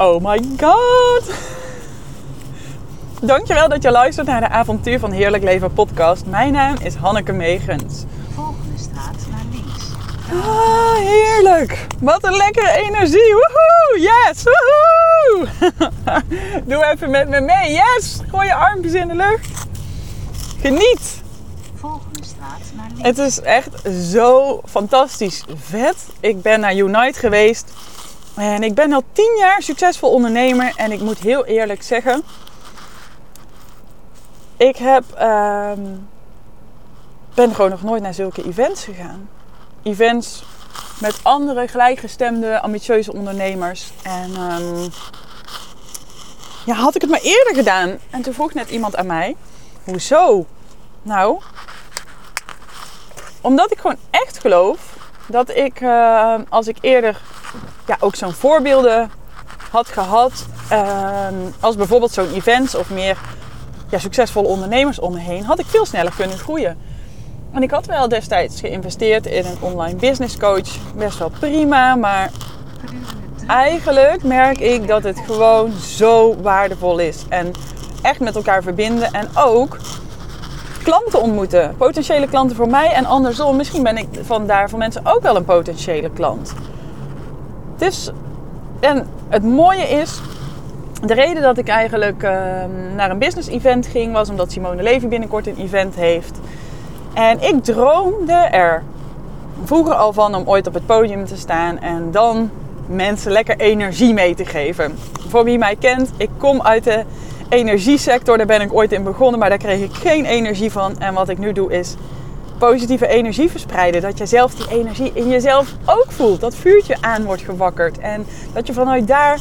Oh my god. Dankjewel dat je luistert naar de Avontuur van Heerlijk Leven podcast. Mijn naam is Hanneke Megens. Volgende straat naar links. Ah, heerlijk. Wat een lekkere energie. Woehoe. Yes. Woehoe. Doe even met me mee. Yes. Gooi je armpjes in de lucht. Geniet. Volgende straat naar links. Het is echt zo fantastisch vet. Ik ben naar Unite geweest. En ik ben al tien jaar succesvol ondernemer. En ik moet heel eerlijk zeggen. Ik heb, ehm, ben gewoon nog nooit naar zulke events gegaan. Events met andere gelijkgestemde, ambitieuze ondernemers. En ehm, ja, had ik het maar eerder gedaan. En toen vroeg net iemand aan mij. Hoezo? Nou, omdat ik gewoon echt geloof dat ik, eh, als ik eerder ja, ook zo'n voorbeelden had gehad, eh, als bijvoorbeeld zo'n event of meer ja, succesvolle ondernemers om me heen, had ik veel sneller kunnen groeien. En ik had wel destijds geïnvesteerd in een online business coach, best wel prima, maar eigenlijk merk ik dat het gewoon zo waardevol is. En echt met elkaar verbinden en ook klanten ontmoeten. Potentiële klanten voor mij en andersom. Misschien ben ik vandaar voor mensen ook wel een potentiële klant. Dus, en het mooie is, de reden dat ik eigenlijk eh, naar een business event ging, was omdat Simone Levy binnenkort een event heeft. En ik droomde er vroeger al van om ooit op het podium te staan en dan mensen lekker energie mee te geven. Voor wie mij kent, ik kom uit de energiesector, daar ben ik ooit in begonnen, maar daar kreeg ik geen energie van. En wat ik nu doe is positieve energie verspreiden. Dat je zelf die energie in jezelf ook voelt. Dat vuurtje aan wordt gewakkerd. En dat je vanuit daar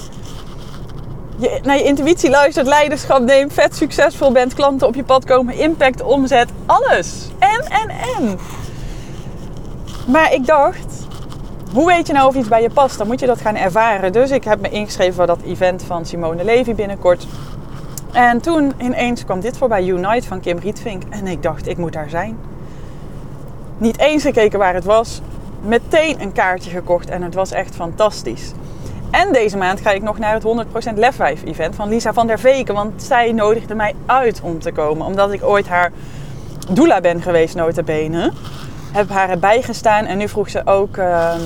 je, naar je intuïtie luistert, leiderschap neemt, vet succesvol bent, klanten op je pad komen, impact, omzet, alles. En, en, en. Maar ik dacht, hoe weet je nou of iets bij je past? Dan moet je dat gaan ervaren. Dus ik heb me ingeschreven voor dat event van Simone Levy binnenkort. En toen ineens kwam dit voorbij, Unite van Kim Rietvink. En ik dacht, ik moet daar zijn. Niet eens gekeken waar het was. Meteen een kaartje gekocht en het was echt fantastisch. En deze maand ga ik nog naar het 100% Lefwijf event van Lisa van der Veken. Want zij nodigde mij uit om te komen. Omdat ik ooit haar doula ben geweest, notabene. Heb haar erbij gestaan en nu vroeg ze ook ehm,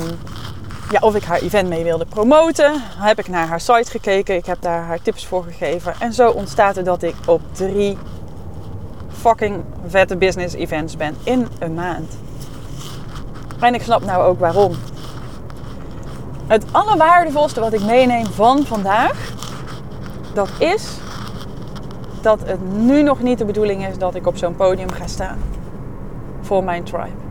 ja, of ik haar event mee wilde promoten. Heb ik naar haar site gekeken. Ik heb daar haar tips voor gegeven. En zo ontstaat er dat ik op drie fucking vette business events ben in een maand. En ik snap nou ook waarom. Het allerwaardevolste wat ik meeneem van vandaag, dat is dat het nu nog niet de bedoeling is dat ik op zo'n podium ga staan voor mijn tribe.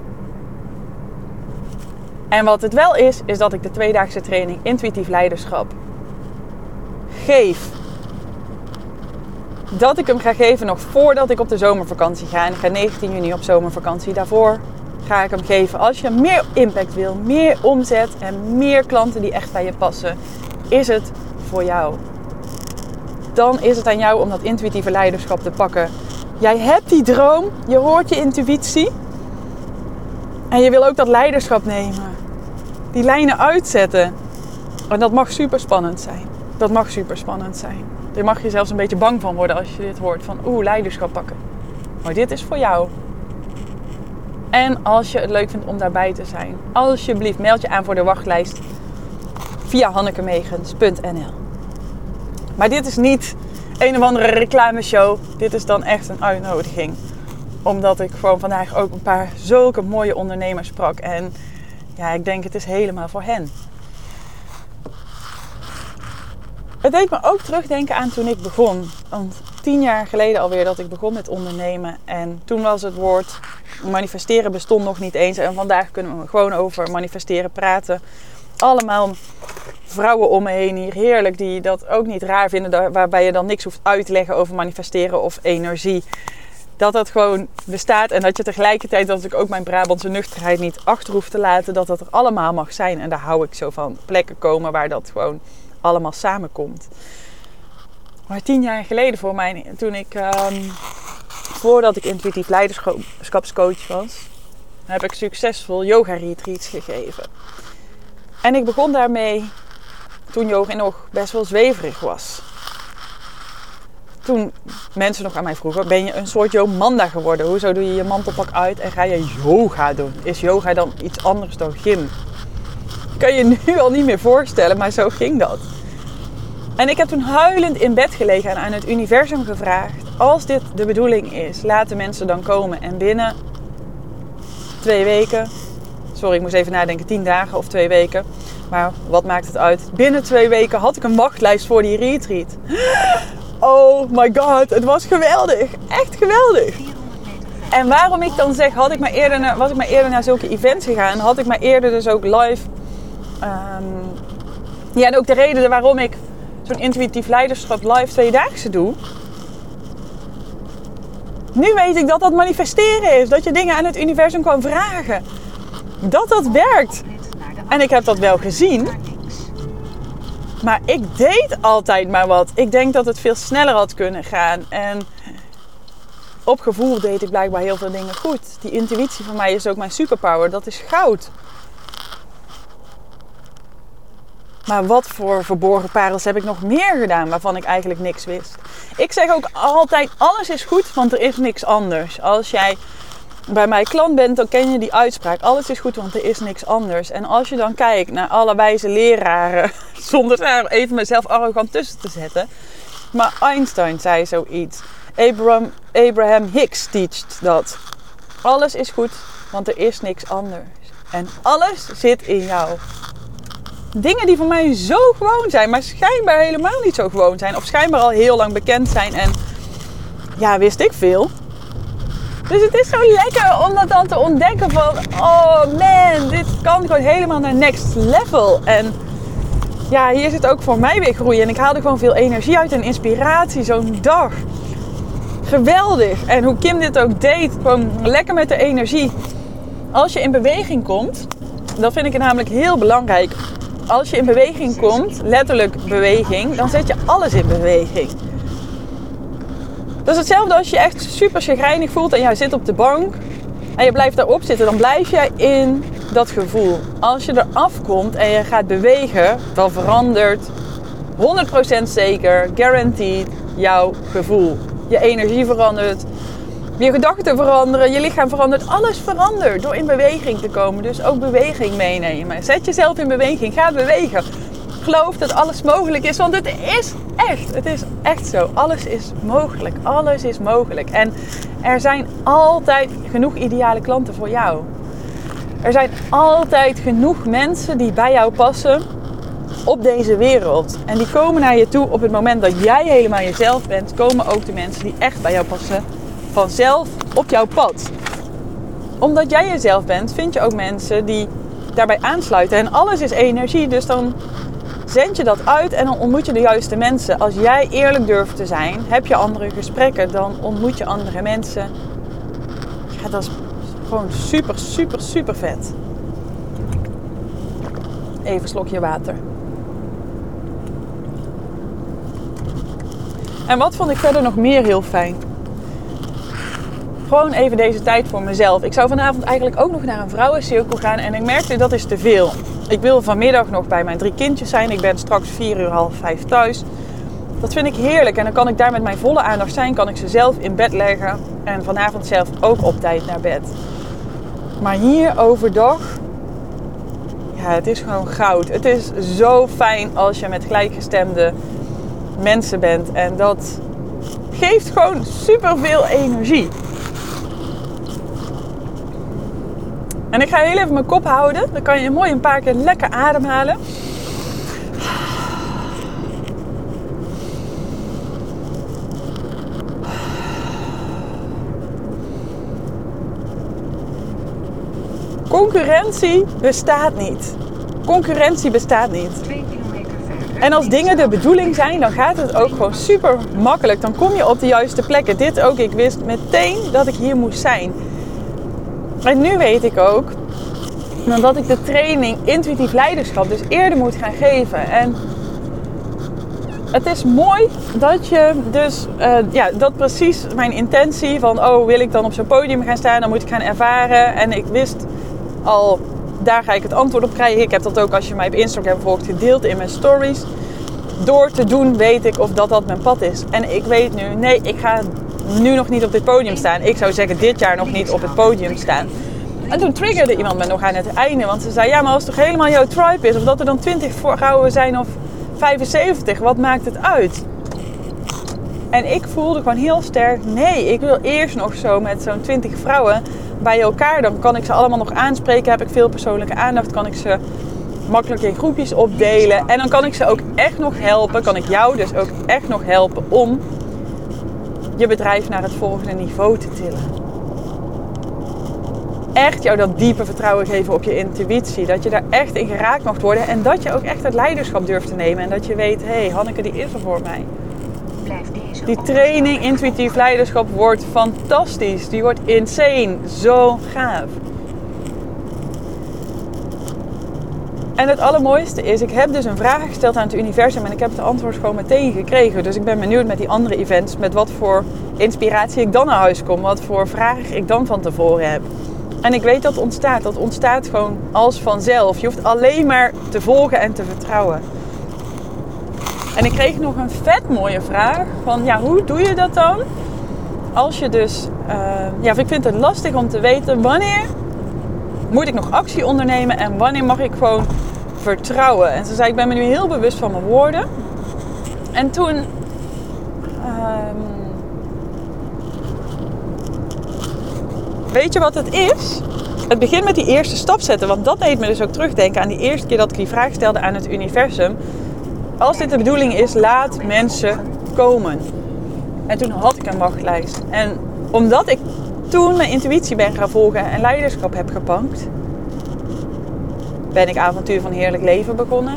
En wat het wel is, is dat ik de tweedaagse training intuïtief leiderschap geef. Dat ik hem ga geven nog voordat ik op de zomervakantie ga. En ik ga 19 juni op zomervakantie. Daarvoor ga ik hem geven. Als je meer impact wil, meer omzet en meer klanten die echt bij je passen, is het voor jou. Dan is het aan jou om dat intuïtieve leiderschap te pakken. Jij hebt die droom, je hoort je intuïtie. En je wil ook dat leiderschap nemen. Die lijnen uitzetten. En dat mag super spannend zijn. Dat mag super spannend zijn. Daar mag je zelfs een beetje bang van worden als je dit hoort. Van oeh, leiderschap pakken. Maar dit is voor jou. En als je het leuk vindt om daarbij te zijn, alsjeblieft meld je aan voor de wachtlijst via hannekemegens.nl. Maar dit is niet een of andere reclameshow. Dit is dan echt een uitnodiging. Omdat ik gewoon vandaag ook een paar zulke mooie ondernemers sprak. En ja, ik denk het is helemaal voor hen. Het deed me ook terugdenken aan toen ik begon. Want tien jaar geleden alweer dat ik begon met ondernemen. En toen was het woord manifesteren bestond nog niet eens. En vandaag kunnen we gewoon over manifesteren praten. Allemaal vrouwen om me heen hier, heerlijk, die dat ook niet raar vinden. Waarbij je dan niks hoeft uit te leggen over manifesteren of energie. Dat dat gewoon bestaat en dat je tegelijkertijd, dat ik ook mijn Brabantse nuchterheid niet achter hoef te laten, dat dat er allemaal mag zijn. En daar hou ik zo van. Plekken komen waar dat gewoon allemaal samenkomt. Maar tien jaar geleden voor mij, toen ik, um, voordat ik intuïtief leiderschapscoach was, heb ik succesvol yoga retreats gegeven. En ik begon daarmee toen yoga nog best wel zweverig was. Toen mensen nog aan mij vroegen, ben je een soort Jomanda geworden? Hoezo doe je je mantelpak uit en ga je yoga doen? Is yoga dan iets anders dan gym? Kan je nu al niet meer voorstellen, maar zo ging dat. En ik heb toen huilend in bed gelegen en aan het universum gevraagd: als dit de bedoeling is, laten mensen dan komen. En binnen twee weken, sorry, ik moest even nadenken, tien dagen of twee weken. Maar wat maakt het uit? Binnen twee weken had ik een wachtlijst voor die retreat. Oh my god, het was geweldig. Echt geweldig. 400 meter verder. En waarom ik dan zeg, had ik maar eerder naar, was ik maar eerder naar zulke events gegaan, had ik maar eerder dus ook live. ehm, ja, en ook de reden waarom ik zo'n intuïtief leiderschap live tweedaagse doe. Nu weet ik dat dat manifesteren is. Dat je dingen aan het universum kan vragen. Dat dat werkt. En ik heb dat wel gezien. Maar ik deed altijd maar wat. Ik denk dat het veel sneller had kunnen gaan. En op gevoel deed ik blijkbaar heel veel dingen goed. Die intuïtie van mij is ook mijn superpower. Dat is goud. Maar wat voor verborgen parels heb ik nog meer gedaan waarvan ik eigenlijk niks wist? Ik zeg ook altijd: alles is goed, want er is niks anders. Als jij bij mij klant bent, dan ken je die uitspraak. Alles is goed, want er is niks anders. En als je dan kijkt naar alle wijze leraren, zonder daar even mezelf arrogant tussen te zetten. Maar Einstein zei zoiets. Abraham, Abraham Hicks teacht dat. Alles is goed, want er is niks anders. En alles zit in jou. Dingen die voor mij zo gewoon zijn, maar schijnbaar helemaal niet zo gewoon zijn. Of schijnbaar al heel lang bekend zijn. En ja, wist ik veel. Dus het is zo lekker om dat dan te ontdekken van... Oh man, dit kan gewoon helemaal naar next level. En ja, hier zit ook voor mij weer groei. En ik haal er gewoon veel energie uit en inspiratie zo'n dag. Geweldig. En hoe Kim dit ook deed, gewoon lekker met de energie. Als je in beweging komt, dat vind ik namelijk heel belangrijk. Als je in beweging komt, letterlijk beweging, dan zet je alles in beweging. Dat is hetzelfde als je echt super chagrijnig voelt en jij zit op de bank en je blijft daarop zitten, dan blijf jij in dat gevoel. Als je eraf komt en je gaat bewegen, dan verandert 100% zeker, guaranteed, jouw gevoel. Je energie verandert, je gedachten veranderen, je lichaam verandert. Alles verandert door in beweging te komen. Dus ook beweging meenemen. Zet jezelf in beweging, ga bewegen. Geloof dat alles mogelijk is, want het is echt. Het is echt zo. Alles is mogelijk. Alles is mogelijk. En er zijn altijd genoeg ideale klanten voor jou. Er zijn altijd genoeg mensen die bij jou passen op deze wereld. En die komen naar je toe op het moment dat jij helemaal jezelf bent, komen ook de mensen die echt bij jou passen vanzelf op jouw pad. Omdat jij jezelf bent, vind je ook mensen die daarbij aansluiten. En alles is energie, dus dan zend je dat uit en dan ontmoet je de juiste mensen. Als jij eerlijk durft te zijn, heb je andere gesprekken, dan ontmoet je andere mensen. Ja, dat is gewoon super, super, super vet. Even een slokje water. En wat vond ik verder nog meer heel fijn? Gewoon even deze tijd voor mezelf. Ik zou vanavond eigenlijk ook nog naar een vrouwencirkel gaan en ik merkte dat is te veel. Ik wil vanmiddag nog bij mijn drie kindjes zijn. Ik ben straks vier uur half vijf thuis. Dat vind ik heerlijk en dan kan ik daar met mijn volle aandacht zijn. Kan ik ze zelf in bed leggen en vanavond zelf ook op tijd naar bed. Maar hier overdag, ja, het is gewoon goud. Het is zo fijn als je met gelijkgestemde mensen bent. En dat geeft gewoon superveel energie. En ik ga heel even mijn kop houden. Dan kan je mooi een paar keer lekker ademhalen. Concurrentie bestaat niet. Concurrentie bestaat niet. 2 kilometer verder. En als dingen de bedoeling zijn, dan gaat het ook gewoon super makkelijk. Dan kom je op de juiste plekken. Dit ook, ik wist meteen dat ik hier moest zijn. En nu weet ik ook dat ik de training intuïtief leiderschap dus eerder moet gaan geven. En het is mooi dat je dus, eh, ja, dat precies mijn intentie van, oh, wil ik dan op zo'n podium gaan staan, dan moet ik gaan ervaren. En ik wist al Daar ga ik het antwoord op krijgen. Ik heb dat ook als je mij op Instagram volgt gedeeld in mijn stories. Door te doen weet ik of dat dat mijn pad is. En ik weet nu, nee, ik ga nu nog niet op dit podium staan. Ik zou zeggen dit jaar nog niet op het podium staan. En toen triggerde iemand me nog aan het einde. Want ze zei, ja, maar als het toch helemaal jouw tribe is... of dat er dan 20 vrouwen zijn of 75, wat maakt het uit? En ik voelde gewoon heel sterk, nee, ik wil eerst nog zo met zo'n 20 vrouwen bij elkaar. Dan kan ik ze allemaal nog aanspreken, heb ik veel persoonlijke aandacht, kan ik ze makkelijk in groepjes opdelen. En dan kan ik ze ook echt nog helpen, kan ik jou dus ook echt nog helpen om je bedrijf naar het volgende niveau te tillen. Echt jou dat diepe vertrouwen geven op je intuïtie. Dat je daar echt in geraakt mag worden. En dat je ook echt het leiderschap durft te nemen. En dat je weet, hé, hey, Hanneke die is er voor mij. Die training intuïtief leiderschap wordt fantastisch. Die wordt insane. Zo gaaf. En het allermooiste is, ik heb dus een vraag gesteld aan het universum en ik heb het antwoord gewoon meteen gekregen. Dus ik ben benieuwd met die andere events, met wat voor inspiratie ik dan naar huis kom, wat voor vraag ik dan van tevoren heb. En ik weet dat ontstaat. Dat ontstaat gewoon als vanzelf. Je hoeft alleen maar te volgen en te vertrouwen. En ik kreeg nog een vet mooie vraag van, ja, hoe doe je dat dan? Als je dus, uh, ja, ik vind het lastig om te weten wanneer moet ik nog actie ondernemen en wanneer mag ik gewoon vertrouwen. En ze zei, ik ben me nu heel bewust van mijn woorden. En toen, um, weet je wat het is? Het begint met die eerste stap zetten, want dat deed me dus ook terugdenken aan die eerste keer dat ik die vraag stelde aan het universum als dit de bedoeling is, laat mensen komen. En toen had ik een wachtlijst. En omdat ik toen mijn intuïtie ben gaan volgen en leiderschap heb gepakt, ben ik avontuur van heerlijk leven begonnen.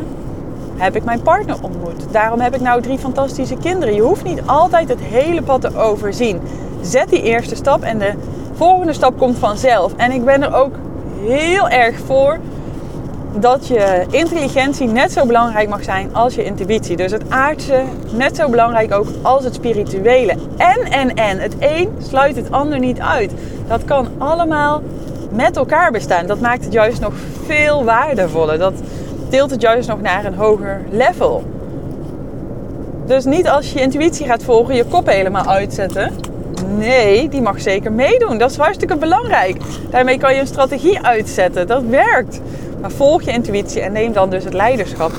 Heb ik mijn partner ontmoet. Daarom heb ik nou drie fantastische kinderen. Je hoeft niet altijd het hele pad te overzien. Zet die eerste stap en de volgende stap komt vanzelf. En ik ben er ook heel erg voor dat je intelligentie net zo belangrijk mag zijn als je intuïtie. Dus het aardse net zo belangrijk ook als het spirituele. En, en, en. Het een sluit het ander niet uit. Dat kan allemaal met elkaar bestaan. Dat maakt het juist nog veel waardevoller. Dat tilt het juist nog naar een hoger level. Dus niet als je intuïtie gaat volgen, je kop helemaal uitzetten. Nee, die mag zeker meedoen. Dat is hartstikke belangrijk. Daarmee kan je een strategie uitzetten. Dat werkt. Maar volg je intuïtie en neem dan dus het leiderschap.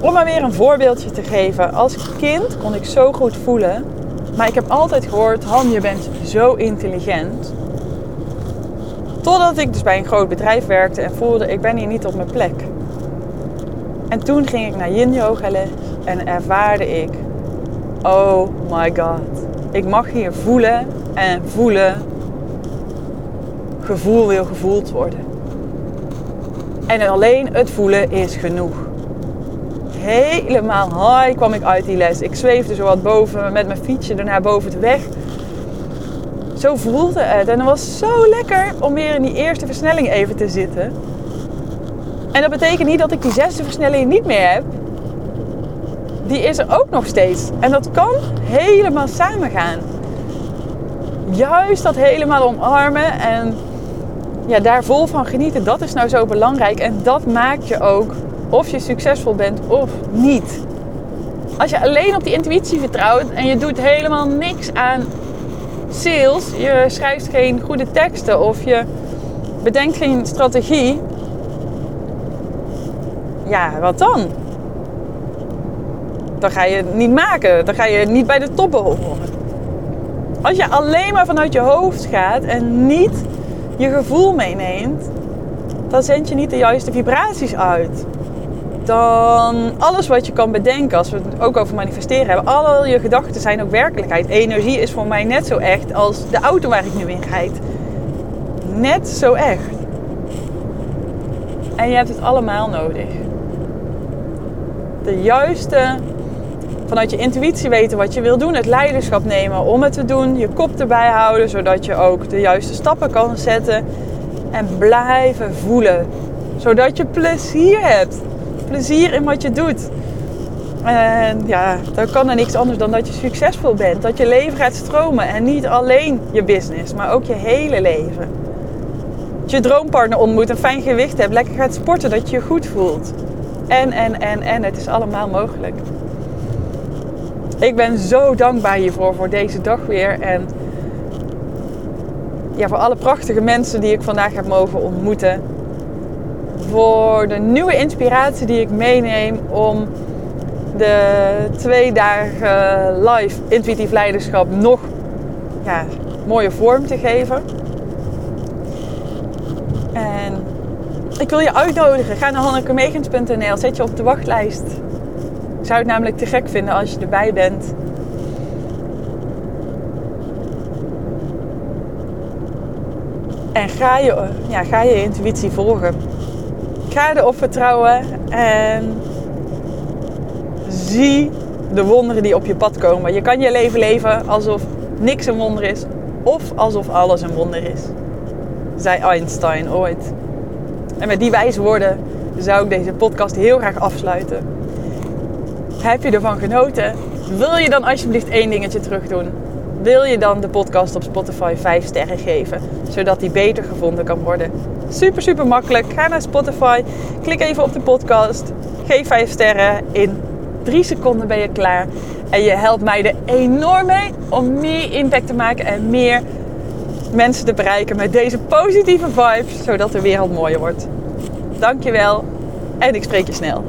Om maar weer een voorbeeldje te geven. Als kind kon ik zo goed voelen. Maar ik heb altijd gehoord, Han, je bent zo intelligent. Totdat ik dus bij een groot bedrijf werkte en voelde, ik ben hier niet op mijn plek. En toen ging ik naar yin yoga les en ervaarde ik, oh my god. Ik mag hier voelen en voelen. Gevoel wil gevoeld worden. En alleen het voelen is genoeg. Helemaal high kwam ik uit die les. Ik zweefde zo wat boven met mijn fietsje daarna boven de weg. Zo voelde het. En het was zo lekker om weer in die eerste versnelling even te zitten. En dat betekent niet dat ik die zesde versnelling niet meer heb. Die is er ook nog steeds. En dat kan helemaal samen gaan. Juist dat helemaal omarmen en ja, daar vol van genieten, dat is nou zo belangrijk. En dat maakt je ook of je succesvol bent of niet. Als je alleen op die intuïtie vertrouwt en je doet helemaal niks aan sales, je schrijft geen goede teksten of je bedenkt geen strategie, ja, wat dan? Dan ga je het niet maken, dan ga je niet bij de top behoren. Als je alleen maar vanuit je hoofd gaat en niet je gevoel meeneemt, dan zend je niet de juiste vibraties uit. Dan alles wat je kan bedenken, als we het ook over manifesteren hebben, al je gedachten zijn ook werkelijkheid. Energie is voor mij net zo echt als de auto waar ik nu in rijd. Net zo echt. En je hebt het allemaal nodig. De juiste, vanuit je intuïtie weten wat je wil doen, het leiderschap nemen om het te doen, je kop erbij houden, zodat je ook de juiste stappen kan zetten en blijven voelen, zodat je plezier Plezier in wat je doet. En ja, dan kan er niks anders dan dat je succesvol bent. Dat je leven gaat stromen. En niet alleen je business, maar ook je hele leven. Dat je droompartner ontmoet, een fijn gewicht hebt, lekker gaat sporten, dat je je goed voelt. En, en, en, en, het is allemaal mogelijk. Ik ben zo dankbaar hiervoor, voor deze dag weer. En ja, voor alle prachtige mensen die ik vandaag heb mogen ontmoeten. Voor de nieuwe inspiratie die ik meeneem om de twee dagen live intuïtief leiderschap nog ja, mooie vorm te geven. En ik wil je uitnodigen. Ga naar hannekemegens.nl. Zet je op de wachtlijst. Ik zou het namelijk te gek vinden als je erbij bent. En ga je, ja, ga je intuïtie volgen. Ga erop vertrouwen en zie de wonderen die op je pad komen. Je kan je leven leven alsof niks een wonder is of alsof alles een wonder is. Zei Einstein ooit. En met die wijze woorden zou ik deze podcast heel graag afsluiten. Heb je ervan genoten? Wil je dan alsjeblieft één dingetje terug doen? Wil je dan de podcast op Spotify 5 sterren geven, zodat die beter gevonden kan worden? Super, super makkelijk. Ga naar Spotify, klik even op de podcast, geef 5 sterren. In 3 seconden ben je klaar. En je helpt mij er enorm mee om meer impact te maken en meer mensen te bereiken met deze positieve vibes, zodat de wereld mooier wordt. Dankjewel en ik spreek je snel.